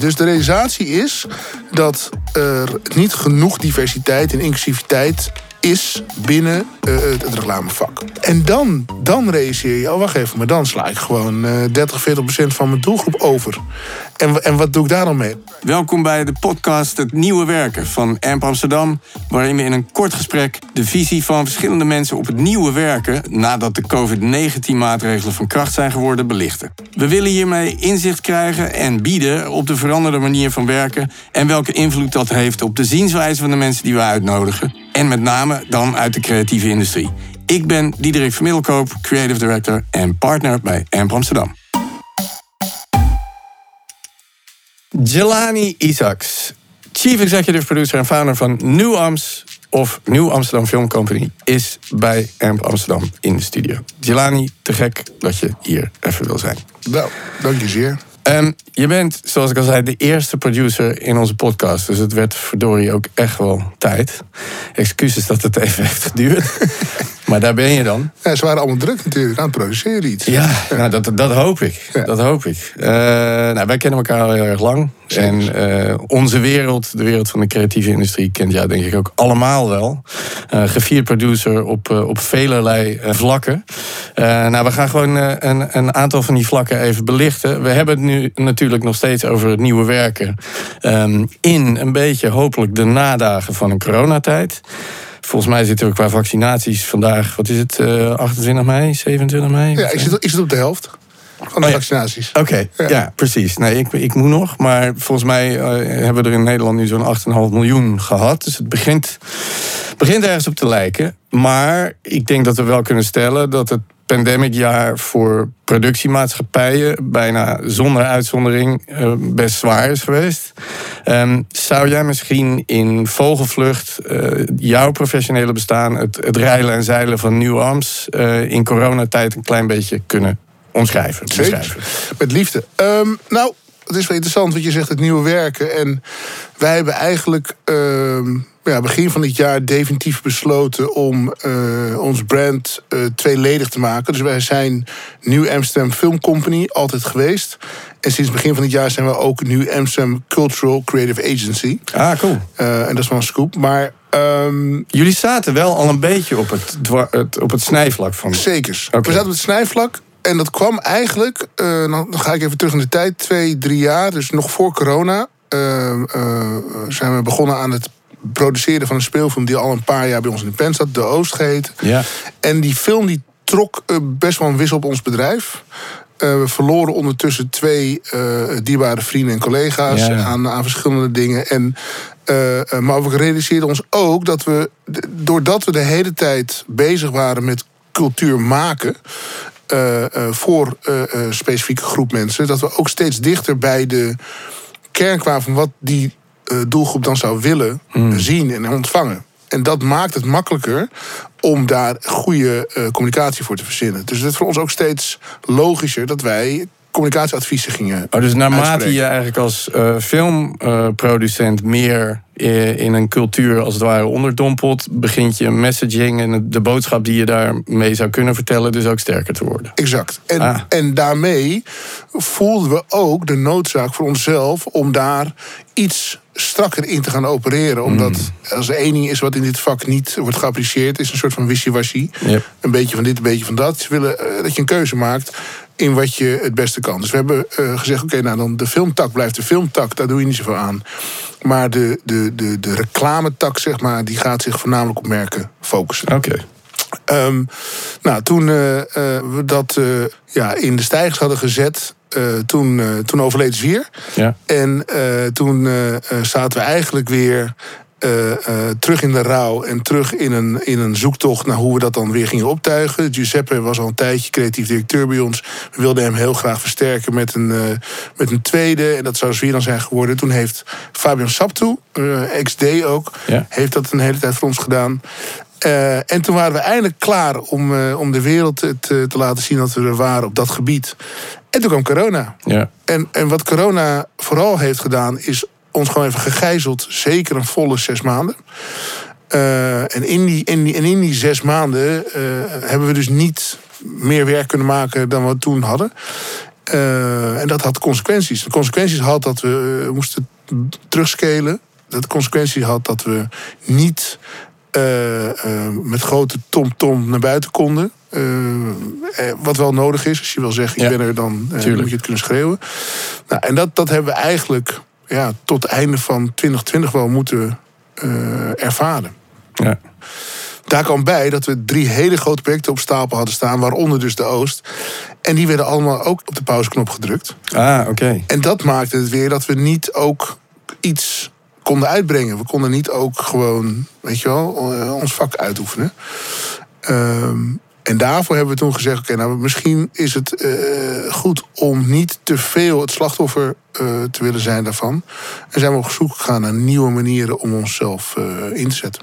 Dus de realisatie is dat er niet genoeg diversiteit en inclusiviteit is binnen uh, het reclamevak. En dan, dan realiseer je, oh wacht even, maar dan sla ik gewoon uh, 30, 40 procent van mijn doelgroep over. En, en wat doe ik daar dan mee? Welkom bij de podcast Het Nieuwe Werken van AMP Amsterdam... waarin we in een kort gesprek de visie van verschillende mensen op het nieuwe werken... nadat de COVID-19-maatregelen van kracht zijn geworden, belichten. We willen hiermee inzicht krijgen en bieden op de veranderde manier van werken... en welke invloed dat heeft op de zienswijze van de mensen die we uitnodigen... en met name dan uit de creatieve industrie. Ik ben Diederik Vermiddelkoop, Creative Director en partner bij AMP Amsterdam. Jelani Isaacs, Chief Executive Producer en founder van New Ams of Nieuw Amsterdam Film Company, is bij AMP Amsterdam in de studio. Jelani, te gek dat je hier even wil zijn. Nou, dank je zeer. Je bent, zoals ik al zei, de eerste producer in onze podcast. Dus het werd verdorie ook echt wel tijd. Excuses dat het even heeft geduurd. Maar daar ben je dan. Ja, ze waren allemaal druk natuurlijk aan het produceren iets. Ja, Nou, dat, dat hoop ik. Dat hoop ik. Uh, nou, wij kennen elkaar al heel erg lang. En uh, onze wereld, de wereld van de creatieve industrie, kent jou denk ik ook allemaal wel. Uh, gevierd producer op, op velerlei vlakken. nou, we gaan gewoon een, een aantal van die vlakken even belichten. We hebben het nu natuurlijk nog steeds over het nieuwe werken. Um, in een beetje hopelijk de nadagen van een coronatijd. Volgens mij zitten we qua vaccinaties vandaag, wat is het, uh, 28 mei, 27 mei? Ja, ik zit, ik zit op de helft van de oh, ja. vaccinaties. Oké, okay, ja. ja. precies. Nee, ik, ik moet nog, maar volgens mij uh, hebben we er in Nederland nu zo'n 8,5 miljoen gehad. Dus het begint, begint ergens op te lijken. Maar ik denk dat we wel kunnen stellen dat het pandemicjaar voor productiemaatschappijen bijna zonder uitzondering uh, best zwaar is geweest. Um, zou jij misschien in vogelvlucht uh, jouw professionele bestaan, het, het rijlen en zeilen van Nieuw Ams, uh, in coronatijd een klein beetje kunnen omschrijven? Zeker. Met liefde. Um, nou, het is wel interessant wat je zegt, het nieuwe werken. En wij hebben eigenlijk uh, ja, begin van dit jaar definitief besloten om uh, ons brand uh, tweeledig te maken. Dus wij zijn Nieuw Amsterdam Film Company altijd geweest. En sinds begin van dit jaar zijn we ook Nieuw Amsterdam Cultural Creative Agency. Ah, cool. Uh, en dat is wel een scoop. Maar Um, Jullie zaten wel al een beetje op het, het op het snijvlak van. Zeker. Okay. We zaten op het snijvlak. En dat kwam eigenlijk, uh, dan ga ik even terug in de tijd, twee, drie jaar, dus nog voor corona, uh, uh, zijn we begonnen aan het produceren van een speelfilm die al een paar jaar bij ons in de pen zat, De Oost geheten. Ja. En die film die trok best wel een wissel op ons bedrijf. we verloren ondertussen twee dierbare vrienden en collega's ja, ja. Aan, aan verschillende dingen. En, maar we realiseerden ons ook dat we, doordat we de hele tijd bezig waren met cultuur maken, uh, uh, voor uh, specifieke groep mensen. Dat we ook steeds dichter bij de kern kwamen van wat die doelgroep dan zou willen mm. zien en ontvangen. En dat maakt het makkelijker om daar goede communicatie voor te verzinnen. Dus het is voor ons ook steeds logischer dat wij communicatieadviezen gingen. Oh, dus naarmate je eigenlijk als uh, filmproducent meer in een cultuur als het ware onderdompelt, begint je messaging en de boodschap die je daarmee zou kunnen vertellen, dus ook sterker te worden. Exact. En, ah. en daarmee voelden we ook de noodzaak voor onszelf om daar iets strakker in te gaan opereren. Omdat mm. als er één ding is wat in dit vak niet wordt geapprecieerd, is een soort van wishy-washy. Yep. Een beetje van dit, een beetje van dat. Ze willen uh, dat je een keuze maakt in wat je het beste kan. Dus we hebben uh, gezegd, oké, okay, nou dan de filmtak blijft de filmtak, daar doe je niet zoveel aan. Maar de, de, de, de reclametak, zeg maar, die gaat zich voornamelijk op merken focussen. Oké. Okay. Um, nou, toen uh, uh, we dat ja, in de stijgers hadden gezet, toen, toen overleed Zwier. Ja. En toen zaten we eigenlijk weer uh, uh, terug in de rouw en terug in een, in een zoektocht naar hoe we dat dan weer gingen optuigen. Giuseppe was al een tijdje creatief directeur bij ons. We wilden hem heel graag versterken met een, uh, met een tweede. En dat zou weer dan zijn geworden. Toen heeft Fabian Saptu, XD ook, ja. heeft dat een hele tijd voor ons gedaan. en toen waren we eindelijk klaar om, om de wereld te, te laten zien dat we er waren op dat gebied. En toen kwam corona. Ja. En, en wat corona vooral heeft gedaan, is ons gewoon even gegijzeld. Zeker een volle zes maanden. Uh, en, in die, in die, en in die zes maanden uh, hebben we dus niet meer werk kunnen maken dan we toen hadden. en dat had consequenties. De consequenties had dat we moesten terugscalen. Dat de consequenties had dat we niet met grote tom -tom naar buiten konden. wat wel nodig is. Als je wil zeggen, ik ben er, dan moet je het kunnen schreeuwen. Nou, en dat, dat hebben we eigenlijk ja, tot het einde van 2020 wel moeten uh, ervaren. Ja. Daar kwam bij dat we drie hele grote projecten op stapel hadden staan, waaronder dus de Oost. En die werden allemaal ook op de pauzeknop gedrukt. Ah, oké. En dat maakte het weer dat we niet ook iets konden uitbrengen. We konden niet ook gewoon, weet je wel, eh, ons vak uitoefenen. Um, en daarvoor hebben we toen gezegd: oké, nou misschien is het uh, goed om niet te veel het slachtoffer uh, te willen zijn daarvan. En zijn we op zoek gegaan naar nieuwe manieren om onszelf uh, in te zetten.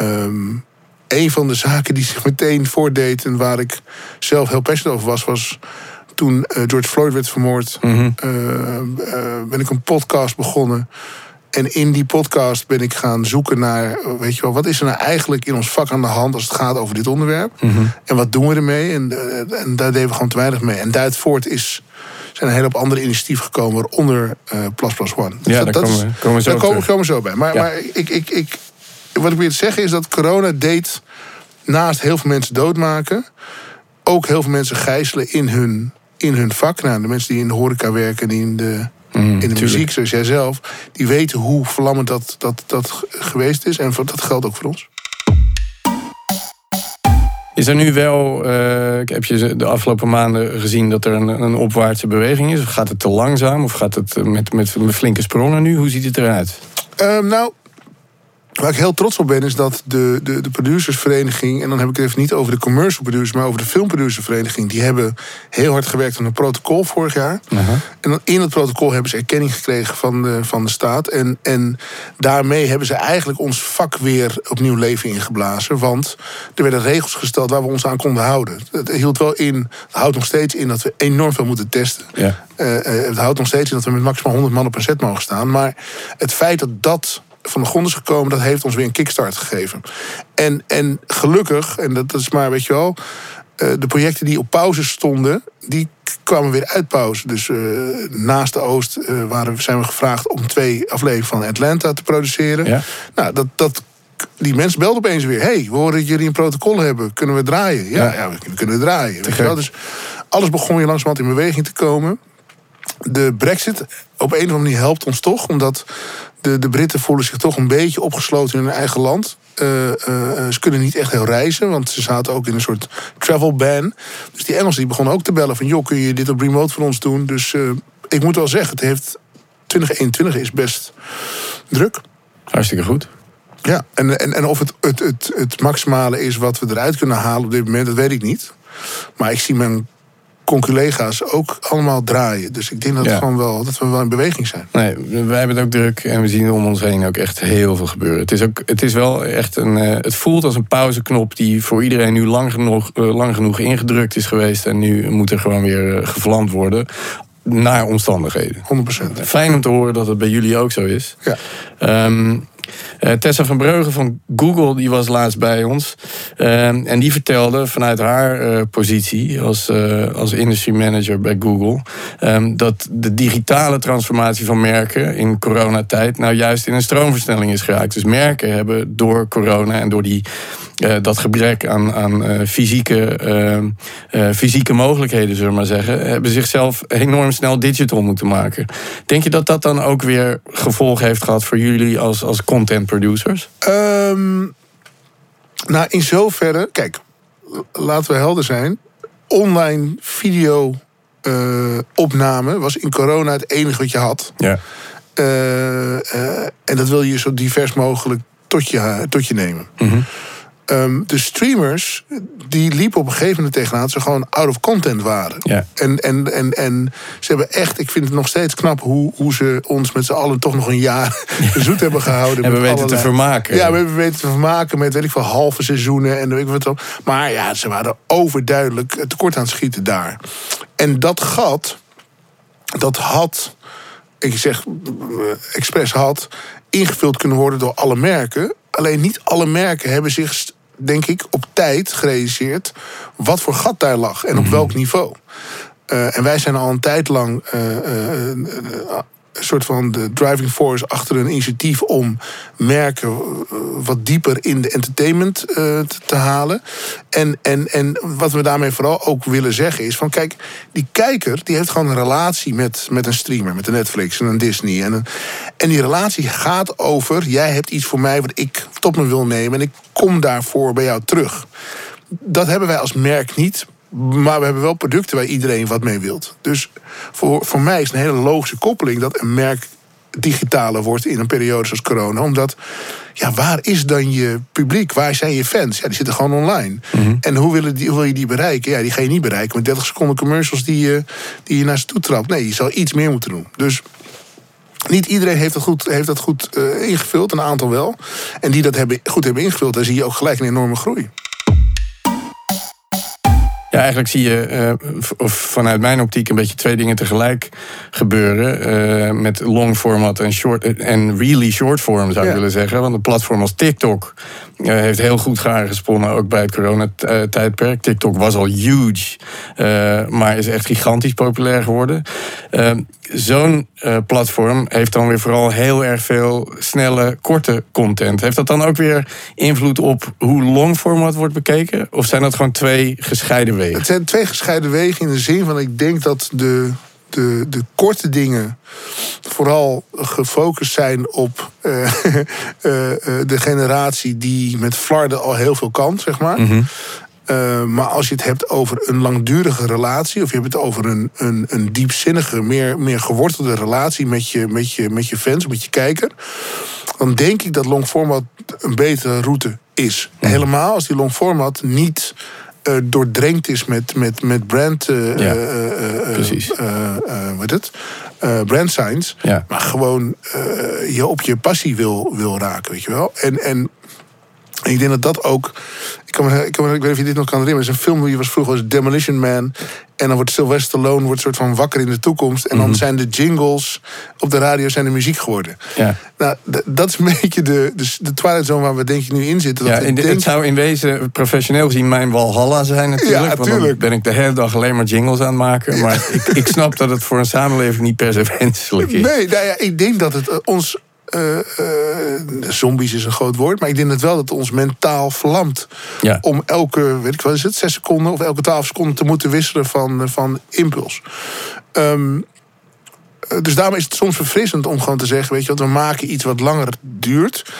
Um, een van de zaken die zich meteen voordeed en waar ik zelf heel passionate over was, was toen George Floyd werd vermoord. Mm -hmm. ben ik een podcast begonnen en in die podcast ben ik gaan zoeken naar, weet je wel, wat is er nou eigenlijk in ons vak aan de hand als het gaat over dit onderwerp? Mhm. En wat doen we ermee? En, eh, en daar deden we gewoon te weinig mee. En voort is zijn een hele hoop andere initiatieven gekomen, waaronder uh, Plus Plus One. Dus ja, daar komen, we, komen we zo, daar komen, komen we zo bij. Maar, maar ik, ik, ik, wat ik wil zeggen is dat corona deed naast heel veel mensen doodmaken, ook heel veel mensen gijzelen in hun, in hun vak. Nou, de mensen die in de horeca werken, die in de Mm, in de muziek, zoals jij zelf, die weten hoe verlammend dat, dat, dat geweest is. En dat geldt ook voor ons. Is er nu wel, uh, heb je de afgelopen maanden gezien dat er een, een opwaartse beweging is? Of gaat het te langzaam? Of gaat het met, met, met flinke sprongen nu? Hoe ziet het eruit? Uh, nou, Waar ik heel trots op ben, is dat de, de, de producersvereniging... en dan heb ik het even niet over de commercial producers... maar over de filmproducervereniging... die hebben heel hard gewerkt aan een protocol vorig jaar. En dan in het protocol hebben ze erkenning gekregen van de, van de staat. En, en daarmee hebben ze eigenlijk ons vak weer opnieuw leven ingeblazen. Want er werden regels gesteld waar we ons aan konden houden. Het hield wel in, het houdt nog steeds in dat we enorm veel moeten testen. Ja. Uh, het houdt nog steeds in dat we met maximaal 100 man op een set mogen staan. Maar het feit dat dat van de grond is gekomen, dat heeft ons weer een kickstart gegeven. En, en gelukkig, en dat, is maar, weet je wel, uh, de projecten die op pauze stonden, die kwamen weer uit pauze. Dus uh, naast de Oost uh, waren, zijn we gevraagd om twee afleveringen van Atlanta te produceren. Ja. Nou, dat, dat, die mensen belden opeens weer. hey, we horen dat jullie een protocol hebben. Kunnen we draaien? Ja, ja. ja we kunnen draaien. Weet je wel? Dus alles begon weer langzamerhand in beweging te komen. De brexit op een of andere manier helpt ons toch. Omdat de, de Britten voelen zich toch een beetje opgesloten in hun eigen land. Uh, uh, ze kunnen niet echt heel reizen, want ze zaten ook in een soort travel ban. Dus die Engelsen die begonnen ook te bellen van... joh, kun je dit op remote voor ons doen? Dus uh, ik moet wel zeggen, het heeft 2021 is best druk. Hartstikke goed. Ja, en, en, en of het, het, het, het maximale is wat we eruit kunnen halen op dit moment, dat weet ik niet. Maar ik zie mijn collega's ook allemaal draaien. Dus ik denk dat, gewoon wel, dat we wel in beweging zijn. Nee, wij hebben het ook druk en we zien om ons heen ook echt heel veel gebeuren. Het is, ook, het is wel echt een. Uh, het voelt als een pauzeknop die voor iedereen nu lang genoeg, uh, lang genoeg ingedrukt is geweest. En nu moet er gewoon weer uh, gevlamd worden. Naar omstandigheden. 100%. Fijn om te horen dat het bij jullie ook zo is. Ja. Um, uh, Tessa van Breugen van Google die was laatst bij ons. Uh, en die vertelde vanuit haar uh, positie als, als industry manager bij Google. Um, dat de digitale transformatie van merken in coronatijd nou juist in een stroomversnelling is geraakt. Dus merken hebben door corona en door die uh, dat gebrek aan, aan uh, fysieke, uh, fysieke mogelijkheden, zullen we maar zeggen, hebben zichzelf enorm snel digital moeten maken. Denk je dat dat dan ook weer gevolgen heeft gehad voor jullie als, als content producers? Um, nou, in zoverre, kijk, laten we helder zijn. Online video opname was in corona het enige wat je had. Ja. en dat wil je zo divers mogelijk tot je, tot je nemen. Mm Um, de streamers, die liepen op een gegeven moment tegenaan dat ze gewoon out of content waren. Ja. En, en, en, en ze hebben echt, ik vind het nog steeds knap hoe, hoe ze ons met z'n allen toch nog een jaar zoet hebben gehouden. En we weten te vermaken. Ja, we hebben weten te vermaken met weet ik veel halve seizoenen en weet ik wat. Maar ja, ze waren overduidelijk tekort aan het schieten daar. En dat gat, dat had, ik zeg expres had, ingevuld kunnen worden door alle merken. Alleen niet alle merken hebben zich denk ik, op tijd gerealiseerd wat voor gat daar lag en op mhm. welk niveau. en wij zijn al een tijd lang een soort van de driving force achter een initiatief om merken eh, wat dieper in de entertainment uh, te, halen. En, en, en wat we daarmee vooral ook willen zeggen is van kijk, die kijker die heeft gewoon een relatie met, met een streamer, met een Netflix en een Disney. En, en die relatie gaat over jij hebt iets voor mij wat ik tot me wil nemen en ik kom daarvoor bij jou terug. Dat hebben wij als merk niet. Maar we hebben wel producten waar iedereen wat mee wilt. Dus voor, voor mij is het een hele logische koppeling dat een merk digitaler wordt in een periode zoals corona. Omdat, ja, waar is dan je publiek? Waar zijn je fans? Ja, die zitten gewoon online. Mhm. En hoe, willen die, hoe wil je die bereiken? Ja, die ga je niet bereiken met 30 seconden commercials die je, die je naar ze toe trapt. Nee, je zal iets meer moeten doen. Dus niet iedereen heeft dat goed, heeft dat goed uh, ingevuld, een aantal wel. En die dat hebben, goed hebben ingevuld, daar zie je ook gelijk een enorme groei. Ja, eigenlijk zie je uh, vanuit mijn optiek een beetje twee dingen tegelijk gebeuren. Uh, met long format en, short, en really short form zou ik willen zeggen. Want een platform als TikTok uh, heeft heel goed gesponnen, ook bij het coronatijdperk. TikTok was al huge, maar is echt gigantisch populair geworden. Zo'n platform heeft dan weer vooral heel erg veel snelle, korte content. Heeft dat dan ook weer invloed op hoe long format wordt bekeken? Of zijn dat gewoon twee gescheiden het zijn twee gescheiden wegen in de zin van ik denk dat de, de, de korte dingen vooral gefocust zijn op uh, uh, de generatie die met flarden al heel veel kan, zeg maar. Mm maar als je het hebt over een langdurige relatie, of je hebt het over een, een, een diepzinnige, meer, meer gewortelde relatie met je, met, je, met je fans, met je kijker, dan denk ik dat long format een betere route is. Mhm. Helemaal als die long format niet uh, doordrenkt is met, met, met brand. Uh, ja, uh, precies. wat het? brand signs. Ja. Maar gewoon je op je passie wil, wil raken, weet je wel. En, en ik denk dat dat ook. Ik, kan me, ik, kan me, ik weet niet of je dit nog kan herinneren. Er is een film die was vroeger als Demolition Man. En dan wordt Sylvester Stallone wordt soort van wakker in de toekomst. En dan mhm. zijn de jingles op de radio zijn de muziek geworden. Ja. Nou, dat is een beetje de, de, de Twilight Zone waar we denk ik nu in zitten. Dat ja, in, Het zou in wezen professioneel gezien mijn Walhalla zijn natuurlijk. Ja, want dan ben ik de hele dag alleen maar jingles aan het maken. Maar ik, ik snap dat het voor een samenleving niet per se wenselijk is. Nee, nou ja, ik denk dat het eh, ons uh, uh, zombies is een groot woord, maar ik denk het wel dat het ons mentaal verlamt. Ja. Om elke, weet ik wat is het, zes seconden of elke twaalf seconden te moeten wisselen van, van impuls. Um, dus daarom is het soms verfrissend om gewoon te zeggen: weet je wat, we maken iets wat langer duurt.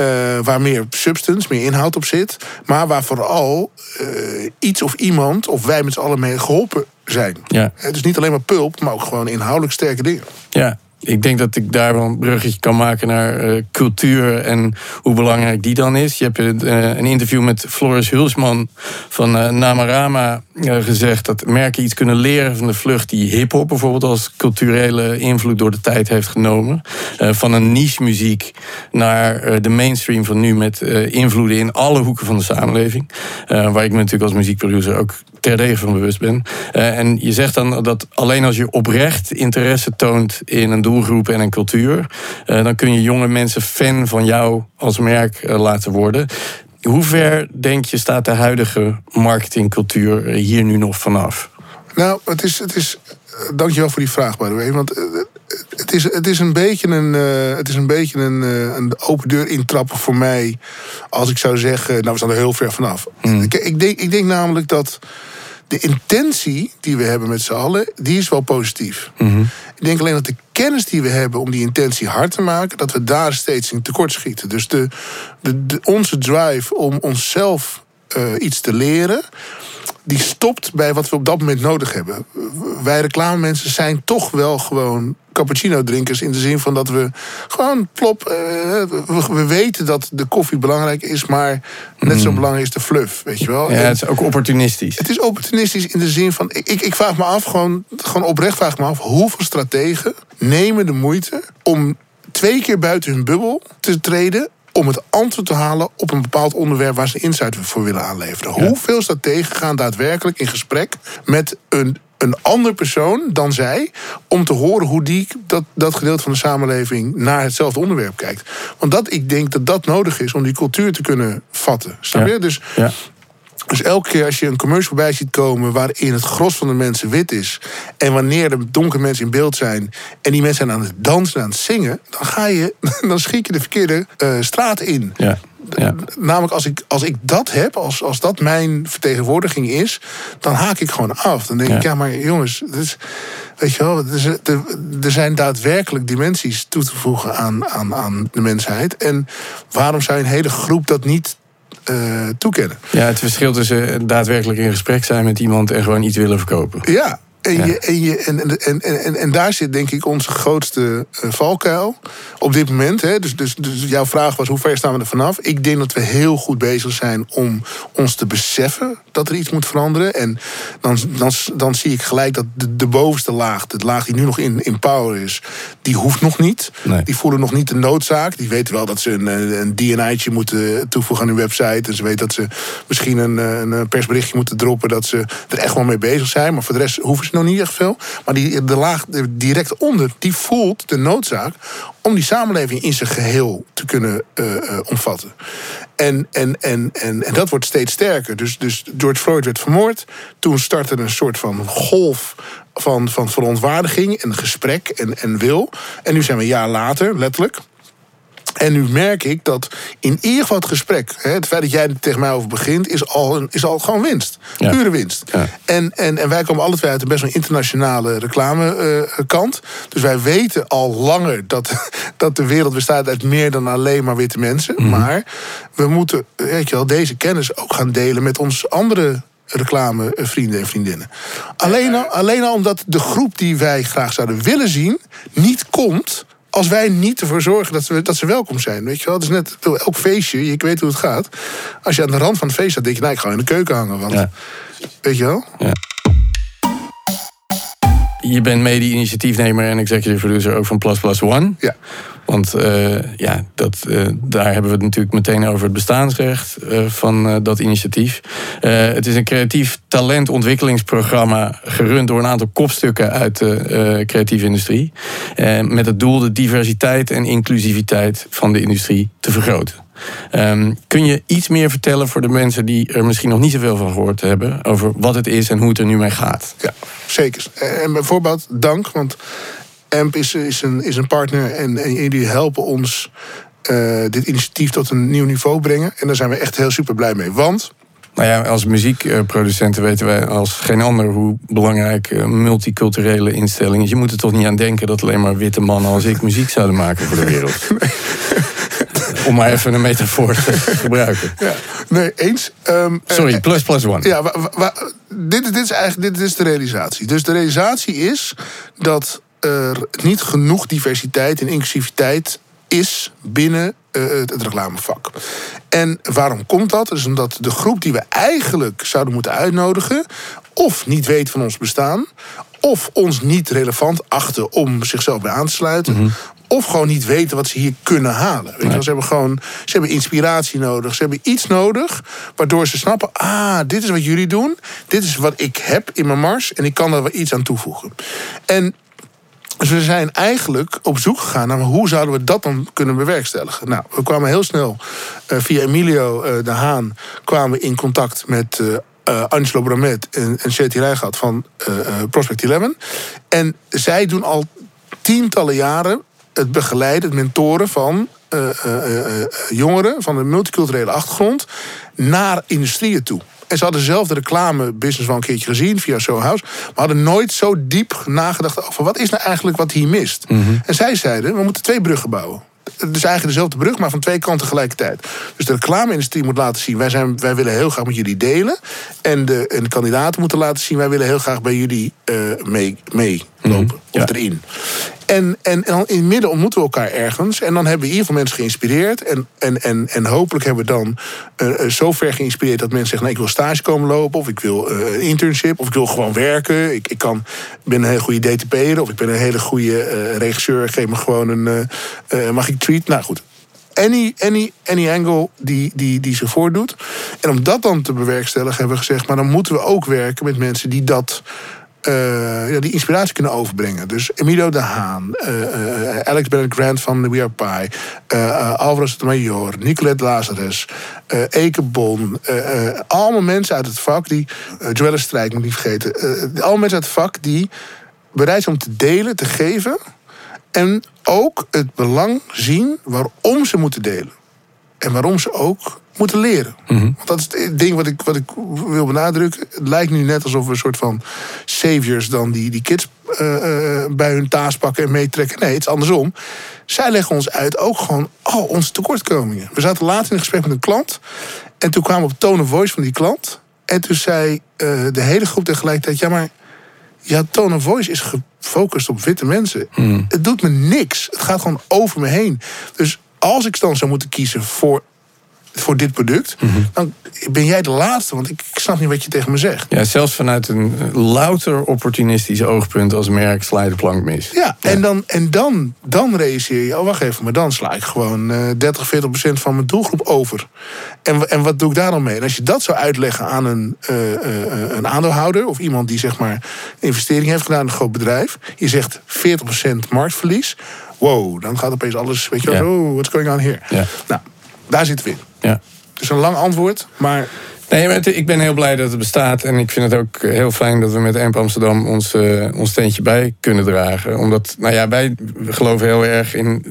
Uh, waar meer substance, meer inhoud op zit. Maar waar vooral uh, iets of iemand, of wij met z'n allen mee geholpen zijn. Ja. Dus niet alleen maar pulp, maar ook gewoon inhoudelijk sterke dingen. Ja, ik denk dat ik daar wel een bruggetje kan maken naar uh, cultuur en hoe belangrijk die dan is. Je hebt uh, een interview met Floris Hulsman van uh, Namarama gezegd dat merken iets kunnen leren van de vlucht die hip-hop bijvoorbeeld als culturele invloed door de tijd heeft genomen. van een niche muziek naar de mainstream van nu met invloeden in alle hoeken van de samenleving. waar ik me natuurlijk als muziekproducer ook terdege van bewust ben. en je zegt dan dat alleen als je oprecht interesse toont in een doelgroep en een cultuur, uh, dan kun je jonge mensen fan van jou als merk uh, laten worden. Hoe ver denk je staat de huidige marketingcultuur hier nu nog vanaf? Nou, het is, het is dankjewel voor die vraag, by the way. Want het is, het is een beetje een, uh, het is een, beetje een, uh, een open deur intrappen voor mij. Als ik zou zeggen, nou, we staan er heel ver vanaf. Mm. Ik, ik, denk, ik denk namelijk dat de intentie die we hebben met z'n allen, die is wel positief. Mhm. Ik denk alleen dat de kennis die we hebben om die intentie hard te maken, dat we daar steeds in tekort schieten. Dus de, de, onze drive om onszelf uh, iets te leren, die stopt bij wat we op dat moment nodig hebben. Wij reclamemensen zijn toch wel gewoon cappuccino drinkers. In de zin van dat we gewoon plop. Uh, we, weten dat de koffie belangrijk is, maar net zo mm. belangrijk is de fluff. Weet je wel? Ja, het is ook opportunistisch. Het is opportunistisch in de zin van. Ik, ik vraag me af, gewoon, gewoon oprecht vraag me af, hoeveel strategen nemen de moeite om twee keer buiten hun bubbel te treden om het antwoord te halen op een bepaald onderwerp waar ze insight voor willen aanleveren. Hoeveel strategen gaan daadwerkelijk in gesprek met een, een ander persoon dan zij, om te horen hoe die dat, dat gedeelte van de samenleving naar hetzelfde onderwerp kijkt. Want dat, ik denk dat dat nodig is om die cultuur te kunnen vatten. Snap je? Dus ja. Dus elke keer als je een commercial bij ziet komen waarin het gros van de mensen wit is. En wanneer er donkere mensen in beeld zijn en die mensen zijn aan het dansen en aan het zingen, dan ga je, dan schiet je de verkeerde uh, straat in. Ja. Ja. Namelijk, als ik, als ik dat heb, als, als dat mijn vertegenwoordiging is, dan haak ik gewoon af. Dan denk ik, ja, maar jongens, is, weet je wel, er, er zijn daadwerkelijk dimensies toe te voegen aan, aan, aan de mensheid. En waarom zou een hele groep dat niet uh, toekennen. Ja, het verschil tussen daadwerkelijk in gesprek zijn met iemand en gewoon iets willen verkopen. Ja, en, je, en, je, en, en, en, en, daar zit denk ik onze grootste uh, valkuil op dit moment. Hè. Dus, dus, dus jouw vraag was hoe ver staan we er vanaf? Ik denk dat we heel goed bezig zijn om ons te beseffen dat er iets moet veranderen. En dan, dan, dan zie ik gelijk dat de, de bovenste laag, de laag die nu nog in, in power is, die hoeft nog niet. Die voelen nog niet de noodzaak. Die weten wel dat ze een, een DNI'tje moeten toevoegen aan hun website. En ze weten dat ze misschien een, een persberichtje moeten droppen. Dat ze er echt wel mee bezig zijn. Maar voor de rest hoeven ze nog niet echt veel. Maar die, de laag direct onder, die voelt de noodzaak om die samenleving in zijn geheel te kunnen uh, uh, omvatten. En, en, en, en, en dat wordt steeds sterker. Dus, dus George Floyd werd vermoord. Toen startte een soort van golf van, van verontwaardiging en gesprek en, en wil. En nu zijn we een jaar later, letterlijk. En nu merk ik dat in ieder geval het gesprek, hè, het feit dat jij er tegen mij over begint, is al, een, is al gewoon winst. Pure winst. Ja. En, en, en wij komen alle twee uit een best wel internationale reclamekant. Uh, dus wij weten al langer dat, dat de wereld bestaat uit meer dan alleen maar witte mensen. Mm. Maar we moeten weet je wel, deze kennis ook gaan delen met ons andere reclamevrienden en vriendinnen. Alleen al, alleen al omdat de groep die wij graag zouden willen zien, niet komt als wij niet ervoor zorgen dat, we, dat ze welkom zijn. Weet je wel? Het is net elk feestje, je weet hoe het gaat. Als je aan de rand van het feest staat, denk je, nou, ik ga in de keuken hangen. Want, ja. Weet je wel? Ja. Je bent mede-initiatiefnemer en executive producer ook van Plus Plus One. Ja. Want uh, ja, dat, uh, daar hebben we het natuurlijk meteen over het bestaansrecht uh, van dat initiatief. het is een creatief talentontwikkelingsprogramma gerund door een aantal kopstukken uit de creatieve industrie. met het doel de diversiteit en inclusiviteit van de industrie te vergroten. Um, kun je iets meer vertellen voor de mensen die er misschien nog niet zoveel van gehoord hebben over wat het is en hoe het er nu mee gaat? Ja, zeker. En bijvoorbeeld dank, want AMP is, is, een, is een partner en, en jullie helpen ons uh, dit initiatief tot een nieuw niveau brengen. En daar zijn we echt heel super blij mee. Want nou ja, als muziekproducenten weten wij als geen ander hoe belangrijk eh, multiculturele instellingen is. Je moet er toch niet aan denken dat alleen maar witte mannen als ik muziek zouden maken voor de wereld. Om maar even een metafoor te gebruiken. Ja, nee, eens. Um, Sorry, plus plus one. Ja, dit, dit is eigenlijk dit is de realisatie. Dus de realisatie is dat er niet genoeg diversiteit en inclusiviteit is binnen uh, het reclamevak. En waarom komt dat? Dat is omdat de groep die we eigenlijk zouden moeten uitnodigen, of niet weet van ons bestaan, of ons niet relevant achten om zichzelf bij aan te sluiten. Mhm. Of gewoon niet weten wat ze hier kunnen halen. Weet je, ze hebben gewoon ze hebben inspiratie nodig. Ze hebben iets nodig waardoor ze snappen: ah, dit is wat jullie doen. Dit is wat ik heb in mijn mars. En ik kan er wel iets aan toevoegen. En dus we zijn eigenlijk op zoek gegaan naar hoe zouden we dat dan kunnen bewerkstelligen. Nou, we kwamen heel snel uh, via Emilio uh, de Haan kwamen in contact met uh, Angelo Bramet en, Shetty Rijgat van Prospect 11. En zij doen al tientallen jaren het begeleiden, het mentoren van jongeren van een multiculturele achtergrond naar industrieën toe. En ze hadden zelf de reclamebusiness wel een keertje gezien via House, Maar hadden nooit zo diep nagedacht over wat is nou eigenlijk wat hier mist. Mm En zij zeiden, we moeten twee bruggen bouwen. Dus eigenlijk dezelfde brug, maar van twee kanten tegelijkertijd. Dus de reclame-industrie moet laten zien: wij, zijn, wij willen heel graag met jullie delen. En de, en de kandidaten moeten laten zien: wij willen heel graag bij jullie uh, mee, meelopen. Mm Of erin. En, en, in het midden ontmoeten we elkaar ergens. En dan hebben we in ieder geval mensen geïnspireerd. En, en, en, en hopelijk hebben we dan uh, zo ver geïnspireerd dat mensen zeggen: nou, ik wil stage komen lopen. Of ik wil uh, een internship. Of ik wil gewoon werken. Ik, ik kan, ben een hele goede DTP'er. Of ik ben een hele goede uh, regisseur. Geef me gewoon een. mag ik tweet? Nou goed. Any, any, any angle die, die, die zich voordoet. En om dat dan te bewerkstelligen hebben we gezegd... maar dan moeten we ook werken met mensen die dat ja, die inspiratie kunnen overbrengen. Dus Emilio de Haan, Alex Bennett Grant van We Are Pie, Alvaro Sotomayor, Nicolette Lazarus, Eke Bon. allemaal mensen uit het vak die, Joelle Strijk moet niet vergeten, allemaal mensen uit het vak die bereid zijn om te delen, te geven. En ook het belang zien waarom ze moeten delen. En waarom ze ook moeten leren. Mhm. Want dat is het ding wat ik, wat ik wil benadrukken. Het lijkt nu net alsof we een soort van saviors dan die, die kids uh, bij hun taas pakken en meetrekken. Nee, het is andersom. Zij leggen ons uit ook gewoon al onze tekortkomingen. We zaten later in een gesprek met een klant. En toen kwamen we op tone of voice van die klant. En toen zei uh, de hele groep tegelijkertijd: ja, maar ja, tone of voice is gefocust op witte mensen. Hmm. Het doet me niks. Het gaat gewoon over me heen. Dus als ik dan zou moeten kiezen voor voor dit product, mhm. dan ben jij de laatste. Want ik, snap niet wat je tegen me zegt. Ja, zelfs vanuit een louter opportunistisch oogpunt als merk sla je de plank mis. Ja, en, dan, en dan, dan realiseer je, oh wacht even, maar dan sla ik gewoon uh, 30, 40 procent van mijn doelgroep over. En, en wat doe ik daar dan mee? En als je dat zou uitleggen aan een, uh, uh, een aandeelhouder of iemand die zeg maar investering heeft gedaan in een groot bedrijf, je zegt 40 procent marktverlies. Wow, dan gaat opeens alles, weet je wel, ja. oh, what's going on here? Ja. Nou, daar zitten we in. Ja. Dus een lang antwoord, maar Nee, ik ben heel blij dat het bestaat. En ik vind het ook heel fijn dat we met EMP Amsterdam ons, uh, ons steentje bij kunnen dragen. Omdat, nou ja, wij geloven heel erg in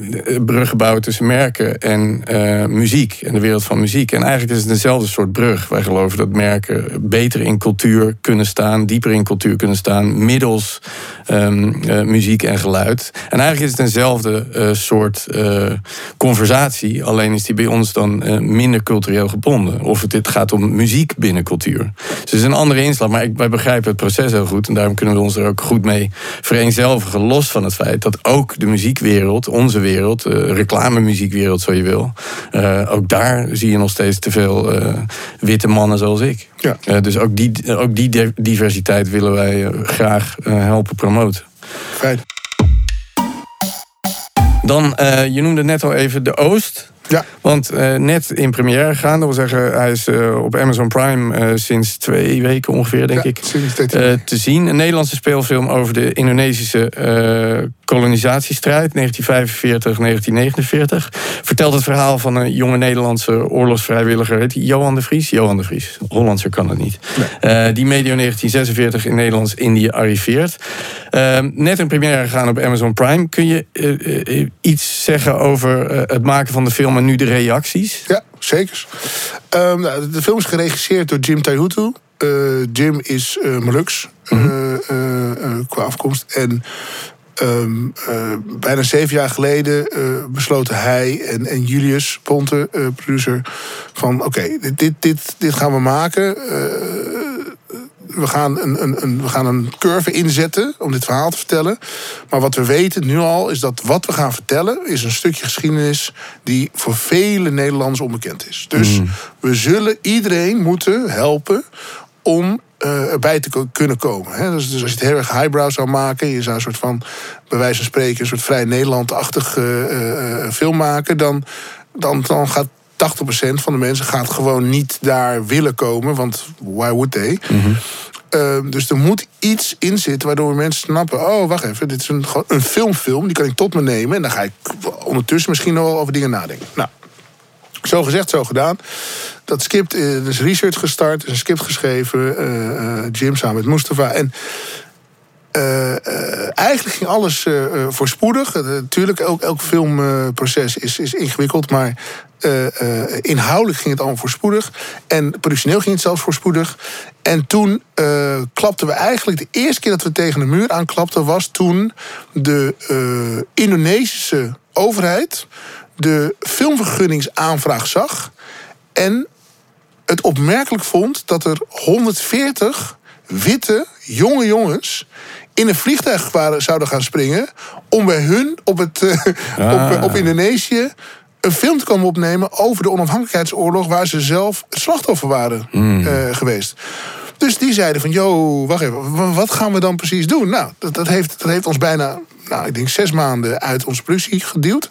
bruggen bouwen tussen merken en uh, muziek. En de wereld van muziek. En eigenlijk is het dezelfde soort brug. Wij geloven dat merken beter in cultuur kunnen staan, dieper in cultuur kunnen staan, middels um, uh, muziek en geluid. En eigenlijk is het eenzelfde soort conversatie. Alleen is die bij ons dan minder cultureel gebonden. Of het dit gaat om muziek muziek binnen cultuur. Dus het is een andere inslag, maar ik, wij begrijpen het proces heel goed. En daarom kunnen we ons er ook goed mee vereenzelvigen. Los van het feit dat ook de muziekwereld, onze wereld, uh, reclamemuziekwereld zo je wil. Uh, ook daar zie je nog steeds te veel uh, witte mannen zoals ik. Ja. dus ook die, ook die diversiteit willen wij graag helpen promoten. Fijn. Dan, je noemde net al even de Oost. Ja. Want uh, net in première gegaan, dat wil zeggen, hij is uh, op Amazon Prime uh, sinds twee weken ongeveer, denk ja, ik, te zien. Een Nederlandse speelfilm over de Indonesische kolonisatiestrijd 1945-1949. Vertelt het verhaal van een jonge Nederlandse oorlogsvrijwilliger, heet Johan de Vries. Johan de Vries, Hollandser kan het niet. Nee. die medio 1946 in Nederlands-Indië arriveert. Ehm, net in première gegaan op Amazon Prime. Kun je iets zeggen over het maken van de film nu de reacties? Ja, zeker. Um, de film is geregisseerd door Jim Taihutu. Uh, Jim is uh, Molux mm qua afkomst. En um, bijna zeven jaar geleden besloten hij en, en Julius Ponte, producer, van oké, dit, dit, dit, dit gaan we maken we gaan een, een, een, we gaan een curve inzetten om dit verhaal te vertellen. Maar wat we weten nu al is dat wat we gaan vertellen... is een stukje geschiedenis die voor vele Nederlanders onbekend is. Dus mm. we zullen iedereen moeten helpen om uh, erbij te kunnen komen. Hè? Dus, dus, als je het heel erg highbrow zou maken, je zou een soort van, bij wijze van spreken, een soort vrij Nederland-achtig uh, film maken, dan, dan, dan gaat 80% van de mensen gaat gewoon niet daar willen komen. Want why would they? Mm dus er moet iets in zitten waardoor mensen snappen... oh, wacht even, dit is een, een filmfilm, die kan ik tot me nemen... en dan ga ik ondertussen misschien nog wel over dingen nadenken. Nou, zo gezegd, zo gedaan. Dat script is dus research gestart, is een script geschreven... Uh, Jim samen met Mustafa. En eigenlijk ging alles voorspoedig. Natuurlijk, elk, elk filmproces is, is ingewikkeld, maar inhoudelijk ging het allemaal voorspoedig. En productioneel ging het zelfs voorspoedig. En toen klapten we eigenlijk, de eerste keer dat we tegen de muur aanklapten, was toen de Indonesische overheid de filmvergunningsaanvraag zag. En het opmerkelijk vond dat er 140 witte jonge jongens in een vliegtuig waren, zouden gaan springen. om bij hun op, het, op, ah. op Indonesië een film te komen opnemen over de onafhankelijkheidsoorlog. waar ze zelf slachtoffer waren mm. uh, geweest. Dus die zeiden van, yo, wacht even, wat gaan we dan precies doen? Nou, dat, dat, heeft, dat heeft ons bijna nou, ik denk zes maanden uit onze productie geduwd.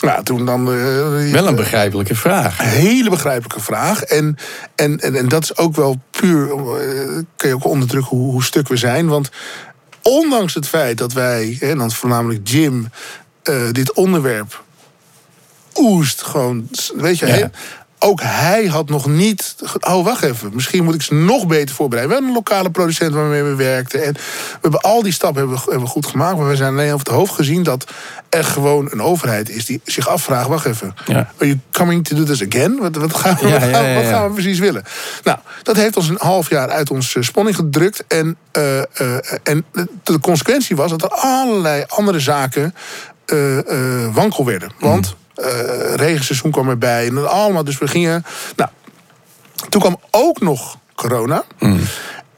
Nou, toen dan... Uh, wel een begrijpelijke vraag. Een hele begrijpelijke vraag. En, en, en, en dat is ook wel puur... Uh, kun je ook onderdrukken hoe, hoe stuk we zijn. Want ondanks het feit dat wij, en dan voornamelijk Jim... Uh, dit onderwerp oest gewoon, weet je, ja ook hij had nog niet. Oh, wacht even. Misschien moet ik ze nog beter voorbereiden. We hebben een lokale producent waarmee we werkten. En we hebben al die stappen hebben, hebben we goed gemaakt. Maar we zijn alleen over het hoofd gezien dat er gewoon een overheid is die zich afvraagt: wacht even. Ja. Are you coming to do this again? Wat, wat, gaan, we, wat, gaan, we precies willen? Nou, dat heeft ons een half jaar uit onze spanning gedrukt. En, uh, uh, en de consequentie was dat er allerlei andere zaken uh, wankel werden. Want. Uh, regenseizoen kwam erbij. En allemaal, dus we gingen. Nou, toen kwam ook nog corona. Mm.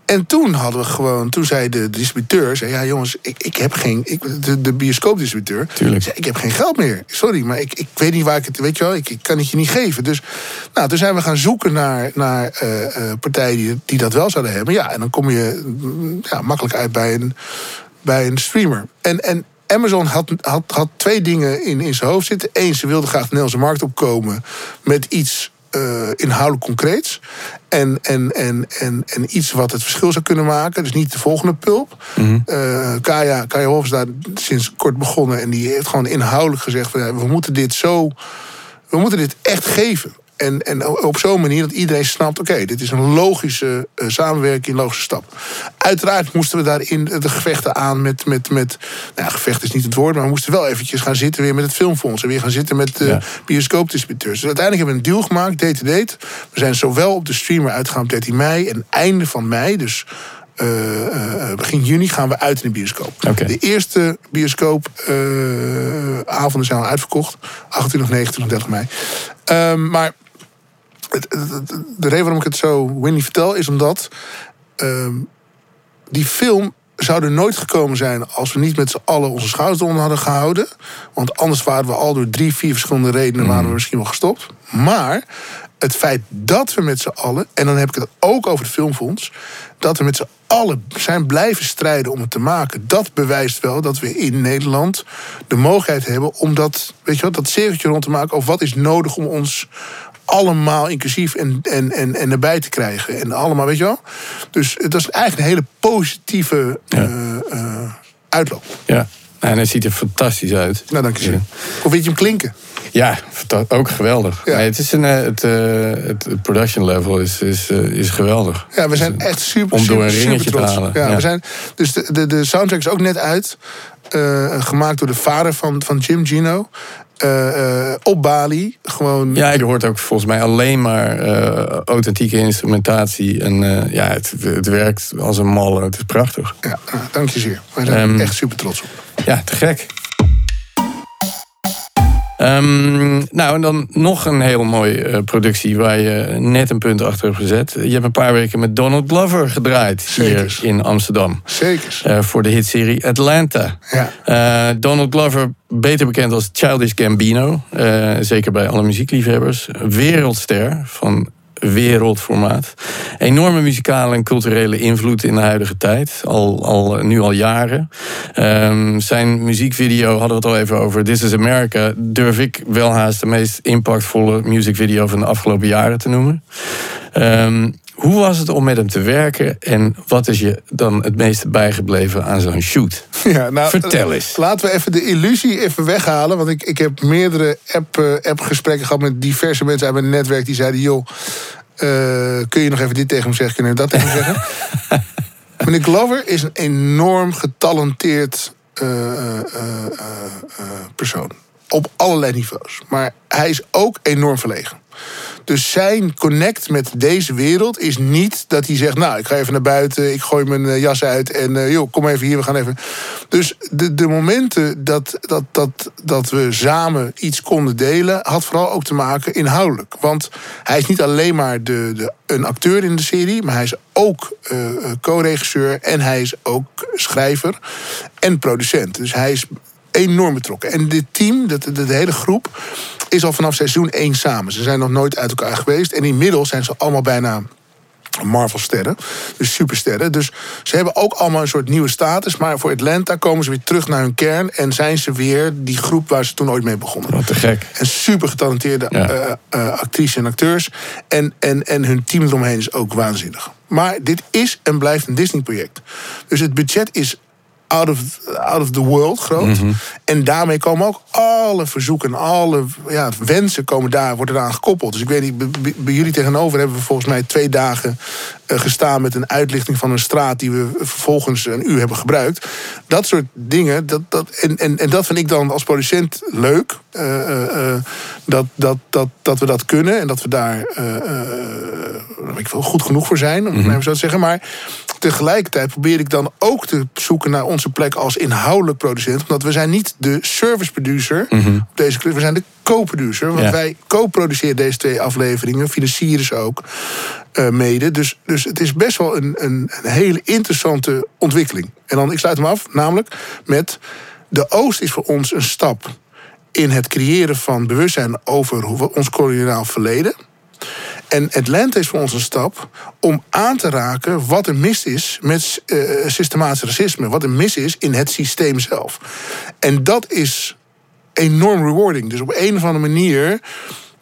En toen hadden we gewoon, toen zei de distributeur, zei ja jongens, ik, ik heb geen, ik, de, de bioscoopdistributeur, Tuurlijk. Zei, ik heb geen geld meer. Sorry, maar ik, ik weet niet waar ik het, weet je wel, ik, ik kan het je niet geven. Dus nou, toen zijn we gaan zoeken naar, naar uh, uh, partijen die, die dat wel zouden hebben. Ja, en dan kom je mm, ja, makkelijk uit bij een, bij een streamer. En, en Amazon had, had, had twee dingen in, in zijn hoofd zitten. Eén, ze wilde graag de Nederlandse markt opkomen met iets uh, inhoudelijk concreets. En, en, en, en, en iets wat het verschil zou kunnen maken. Dus niet de volgende pulp. Mm uh, Kaya, Kaya Hof is daar sinds kort begonnen. En die heeft gewoon inhoudelijk gezegd: van, we moeten dit zo. We moeten dit echt geven. En, en op zo'n manier dat iedereen snapt: oké, dit is een logische uh, samenwerking, een logische stap. Uiteraard moesten we daarin de gevechten aan met. met, met nou, gevecht is niet het woord, maar we moesten wel eventjes gaan zitten weer met het filmfonds. En weer gaan zitten met de uh, bioscoopdistributeurs. Dus uiteindelijk hebben we een deal gemaakt, date to date. We zijn zowel op de streamer uitgegaan op 13 mei en einde van mei. Dus uh, uh, begin juni gaan we uit in de bioscoop. Okay. De eerste bioscoopavonden uh, zijn al uitverkocht. 28, 29, 30 mei. De reden waarom ik het zo Winnie vertel is omdat uh, die film zou er nooit gekomen zijn als we niet met z'n allen onze schouders onder hadden gehouden. Want anders waren we al door drie, vier verschillende redenen waren we misschien wel gestopt. Maar het feit dat we met z'n allen, en dan heb ik het ook over het filmfonds, dat we met z'n allen zijn blijven strijden om het te maken, dat bewijst wel dat we in Nederland de mogelijkheid hebben om dat, weet je wat, dat cirkeltje rond te maken over wat is nodig om ons allemaal inclusief en, en, en, en erbij te krijgen. En allemaal, weet je wel? Dus dat is eigenlijk een hele positieve ja. uh, uitloop. Ja, en hij ziet er fantastisch uit. Nou, dank je zeer. Of weet je hem klinken? Ja, ook geweldig. Nee, het, is een, eh, het, het production level is, is, is geweldig. Ja, we zijn dus, echt super, Om door een ringetje te halen. Ja, We zijn, dus de, de, de soundtrack is ook net uit. Uh, gemaakt door de vader van, van Jim Gino. Uh, uh, op Bali. Gewoon... Ja, je hoort ook volgens mij alleen maar uh, authentieke instrumentatie. En ja, het, het werkt als een malle. Het is prachtig. Ja, dank je zeer. Wij zijn um, echt super trots op. Ja, te gek. Um, nou, en dan nog een heel mooie uh, productie waar je net een punt achter hebt gezet. Je hebt een paar weken met Donald Glover gedraaid Zekers. hier in Amsterdam. Zeker. Uh, voor de hitserie Atlanta. Ja. Uh, Donald Glover, beter bekend als Childish Gambino. zeker bij alle muziekliefhebbers. Wereldster van wereldformaat. Enorme muzikale en culturele invloed in de huidige tijd. Al, al, nu al jaren. Um, zijn muziekvideo, hadden we het al even over. This is America. Durf ik wel haast de meest impactvolle muziekvideo van de afgelopen jaren te noemen. Um, hoe was het om met hem te werken en wat is je dan het meeste bijgebleven aan zo'n shoot? Ja, nou, Vertel eens. Laten we even de illusie even weghalen. Want ik, ik heb meerdere app-gesprekken app gehad met diverse mensen uit mijn netwerk die zeiden: joh, uh, kun je nog even dit tegen hem zeggen? Kunnen we dat tegen hem zeggen? Meneer Glover is een enorm getalenteerd uh, uh, persoon. Op allerlei niveaus. Maar hij is ook enorm verlegen. Dus zijn connect met deze wereld is niet dat hij zegt: Nou, ik ga even naar buiten, ik gooi mijn eh, jas uit en uh, joh, kom even hier, we gaan even. Dus de, de momenten dat, dat, dat, dat we samen iets konden delen, had vooral ook te maken inhoudelijk. Want hij is niet alleen maar de, de, een acteur in de serie, maar hij is ook uh, co-regisseur en hij is ook schrijver en producent. Dus hij is enorm betrokken. En dit team, de, de, de, hele groep, is al vanaf seizoen 1 samen. Ze zijn nog nooit uit elkaar geweest. En inmiddels zijn ze allemaal bijna Marvel-sterren. Dus supersterren. Dus ze hebben ook allemaal een soort nieuwe status. Maar voor Atlanta komen ze weer terug naar hun kern. En zijn ze weer die groep waar ze toen ooit mee begonnen. Wat te gek. En super getalenteerde ja. uh, actrices en acteurs. En, en, en hun team eromheen is ook waanzinnig. Maar dit is en blijft een Disney-project. Dus het budget is out of, out of the world groot. Mhm. En daarmee komen ook alle verzoeken, alle ja, wensen komen daar, worden eraan gekoppeld. Dus ik weet niet, bij jullie tegenover hebben we volgens mij twee dagen gestaan met een uitlichting van een straat die we vervolgens een uur hebben gebruikt. Dat soort dingen, dat, dat, en, en, en dat vind ik dan als producent leuk. Uh, uh, dat, dat, dat, dat we dat kunnen en dat we daar ik wel, goed genoeg voor zijn, om het mm -hmm. zo te zeggen. Maar tegelijkertijd probeer ik dan ook te zoeken naar onze plek als inhoudelijk producent. Omdat we zijn niet de service producer mm op deze club. We zijn de co-producer. Want wij co-produceren deze twee afleveringen. Financieren ze ook uh, mede. Dus, dus het is best wel een, een, een hele interessante ontwikkeling. En dan, ik sluit hem af, namelijk met... De Oost is voor ons een stap in het creëren van bewustzijn over ons koloniaal verleden. En Atlanta is voor ons een stap om aan te raken wat er mis is met uh, systematisch racisme. Wat er mis is in het systeem zelf. En dat is enorm rewarding. Dus op een of andere manier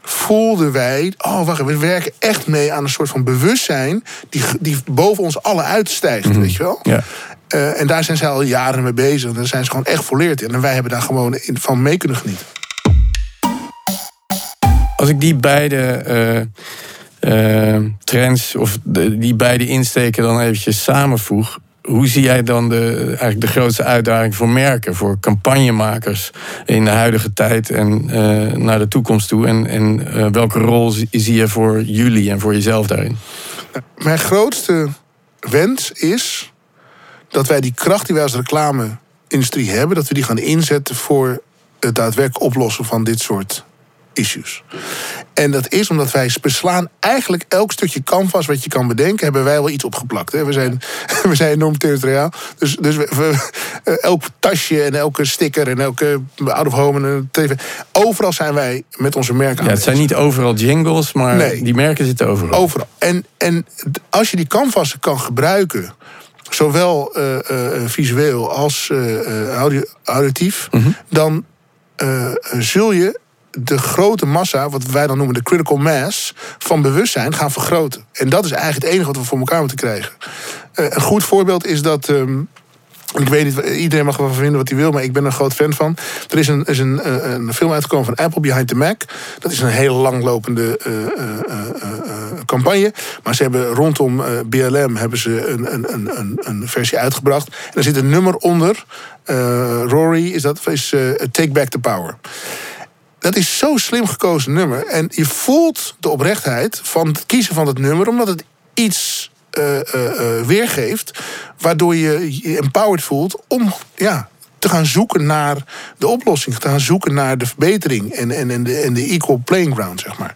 voelden wij, oh wacht, we werken echt mee aan een soort van bewustzijn die, die boven ons allen uitstijgt, mm weet je wel? Ja. Uh, en daar zijn zij al jaren mee bezig. Daar zijn ze gewoon echt volleerd in. En wij hebben daar gewoon van mee kunnen genieten. Als ik die beide uh, trends of de, die beide insteken dan eventjes samenvoeg. Hoe zie jij dan de, eigenlijk de grootste uitdaging voor merken, voor campagnemakers in de huidige tijd en uh, naar de toekomst toe? En, uh, welke rol zie je voor jullie en voor jezelf daarin? Mijn grootste wens is dat wij die kracht die wij als reclame-industrie hebben, dat we die gaan inzetten voor het daadwerkelijk oplossen van dit soort issues. En dat is omdat wij beslaan eigenlijk elk stukje canvas wat je kan bedenken, hebben wij wel iets opgeplakt. Hè? We, zijn, we zijn enorm territoriaal. Dus, dus we, eh, elk tasje en elke sticker en elke out of home en tv. Overal zijn wij met onze merken Ja, het zijn niet overal jingles, maar nee, die merken zitten overal. Overal. En, en als je die canvassen kan gebruiken zowel uh, uh, visueel als uh, auditief, mm -hmm. dan zul je de grote massa, wat wij dan noemen de critical mass, van bewustzijn gaan vergroten. En dat is eigenlijk het enige wat we voor elkaar moeten krijgen. Uh, een goed voorbeeld is dat. Um, ik weet niet, iedereen mag ervan vinden wat hij wil, maar ik ben een groot fan van. Er is een, is een, eh, een film uitgekomen van Apple Behind the Mac. Dat is een heel langlopende uh, campagne. Maar ze hebben rondom BLM hebben ze een, een, een, een, versie uitgebracht. En er zit een nummer onder. Rory is dat, is Take Back the Power. Dat is zo slim gekozen nummer. En je voelt de oprechtheid van het kiezen van het nummer, omdat het iets uh, uh, weergeeft, waardoor je je empowered voelt om ja, te gaan zoeken naar de oplossing, te gaan zoeken naar de verbetering en, en, en, de, en de equal playing ground, zeg maar.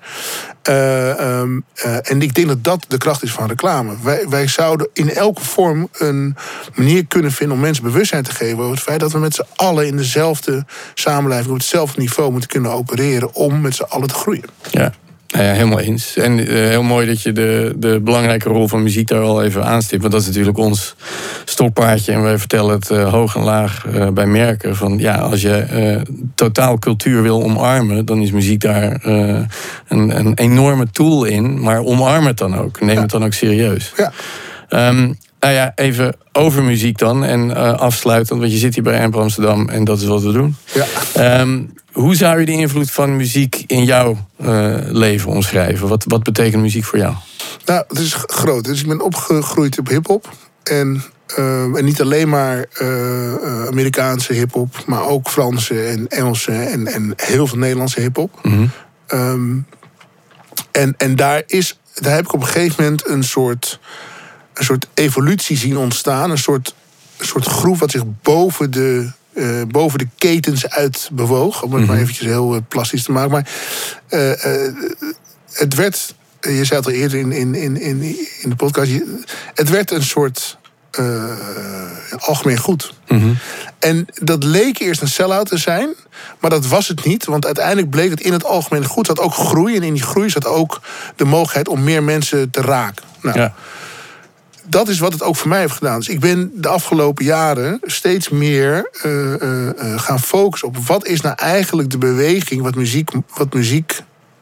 Uh, um, uh, en ik denk dat dat de kracht is van reclame. Wij, wij zouden in elke vorm een manier kunnen vinden om mensen bewustzijn te geven over het feit dat we met z'n allen in dezelfde samenleving op hetzelfde niveau moeten kunnen opereren om met z'n allen te groeien. Ja, nou ja, helemaal eens. En uh, heel mooi dat je de, de belangrijke rol van muziek daar al even aanstipt. Want dat is natuurlijk ons stokpaardje. En wij vertellen het uh, hoog en laag uh, bij merken. Van ja, als je totaal cultuur wil omarmen, dan is muziek daar een, een enorme tool in. Maar omarm het dan ook. Neem het dan ook serieus. Ja. Um, nou ja, even over muziek dan. En uh, afsluitend, want je zit hier bij Amp Amsterdam en dat is wat we doen. Ja. Um, hoe zou je de invloed van muziek in jouw uh, leven omschrijven? Wat, wat betekent muziek voor jou? Nou, het is groot. Dus ik ben opgegroeid op hip-hop. En, uh, en niet alleen maar Amerikaanse hip-hop, maar ook Franse en Engelse en, en heel veel Nederlandse hip-hop. Mm -hmm. um, en, en daar, is, daar heb ik op een gegeven moment een soort een soort evolutie zien ontstaan. Een soort, soort groep wat zich boven de, uh, boven de ketens uit bewoog. Om het maar mhm. eventjes heel uh, plastisch te maken. Maar uh, het werd, je zei het al eerder in, in, in, in de podcast, het werd een soort algemeen goed. Mm En dat leek eerst een sell-out te zijn, maar dat was het niet. Want uiteindelijk bleek het in het algemeen goed. zat ook groei en in die groei zat ook de mogelijkheid om meer mensen te raken. Nou, ja. Dat is wat het ook voor mij heeft gedaan. Dus ik ben de afgelopen jaren steeds meer uh, uh, gaan focussen op wat is nou eigenlijk de beweging wat muziek, wat muziek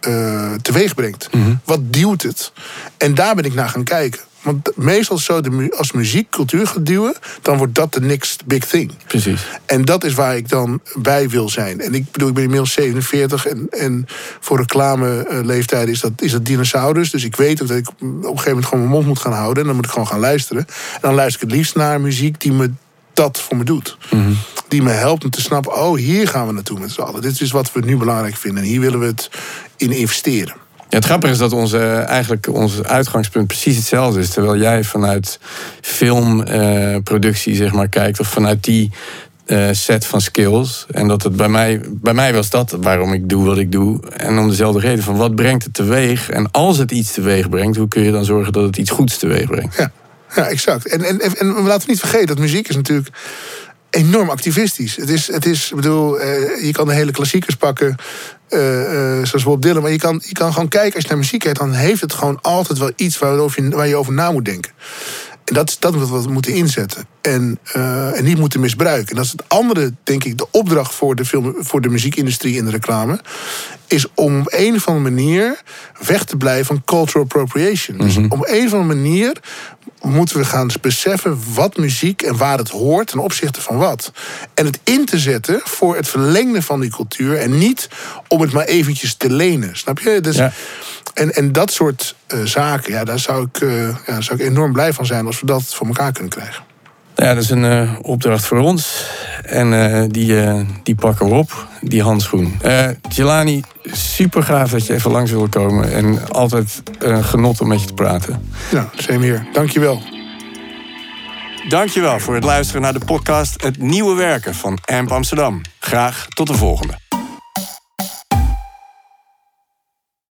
uh, teweeg brengt. Mhm. Wat duwt het? En daar ben ik naar gaan kijken. Want meestal zo, als muziek cultuur gaat duwen, dan wordt dat de next big thing. Precies. En dat is waar ik dan bij wil zijn. En ik bedoel, ik ben inmiddels 47 en, en voor reclame is dat, is dat dinosaurus. Dus ik weet ook dat ik op een gegeven moment gewoon mijn mond moet gaan houden. En dan moet ik gewoon gaan luisteren. En dan luister ik het liefst naar muziek die me dat voor me doet. Mhm. Die me helpt om te snappen, oh, hier gaan we naartoe met z'n allen. Dit is wat we nu belangrijk vinden. En hier willen we het in investeren. Ja, het grappige is dat onze, eigenlijk ons uitgangspunt precies hetzelfde is. Terwijl jij vanuit filmproductie zeg maar, kijkt, of vanuit die uh, set van skills. En dat het bij mij, bij mij was dat waarom ik doe wat ik doe. En om dezelfde reden van wat brengt het teweeg? En als het iets teweeg brengt, hoe kun je dan zorgen dat het iets goeds teweeg brengt? Ja, ja exact. En, en, en, en laten we niet vergeten dat muziek is natuurlijk enorm activistisch. Het is, het is bedoel, uh, je kan de hele klassiekers pakken. Uh, uh, zoals Bob Dylan. Maar je kan, je kan gewoon kijken, als je naar muziek kijkt... dan heeft het gewoon altijd wel iets waar je, waar je over na moet denken. En dat is dat wat we moeten inzetten. En, en niet moeten misbruiken. En dat is het andere, denk ik, de opdracht voor de, film, voor de muziekindustrie en de reclame. Is om op een of andere manier weg te blijven van cultural appropriation. Dus mhm. op een of andere manier moeten we gaan beseffen wat muziek en waar het hoort ten opzichte van wat. En het in te zetten voor het verlengde van die cultuur en niet om het maar eventjes te lenen. Snap je? Dus, en, en dat soort uh, zaken, ja, daar zou ik, uh, ja, zou ik enorm blij van zijn als we dat voor elkaar kunnen krijgen. Ja, dat is een uh, opdracht voor ons. En uh, die, uh, die pakken we op, die handschoen. Jelani, super gaaf dat je even langs wilde komen. En altijd genot om met je te praten. Ja, same hier. Dankjewel. Dankjewel voor het luisteren naar de podcast Het Nieuwe Werken van AMP Amsterdam. Graag tot de volgende.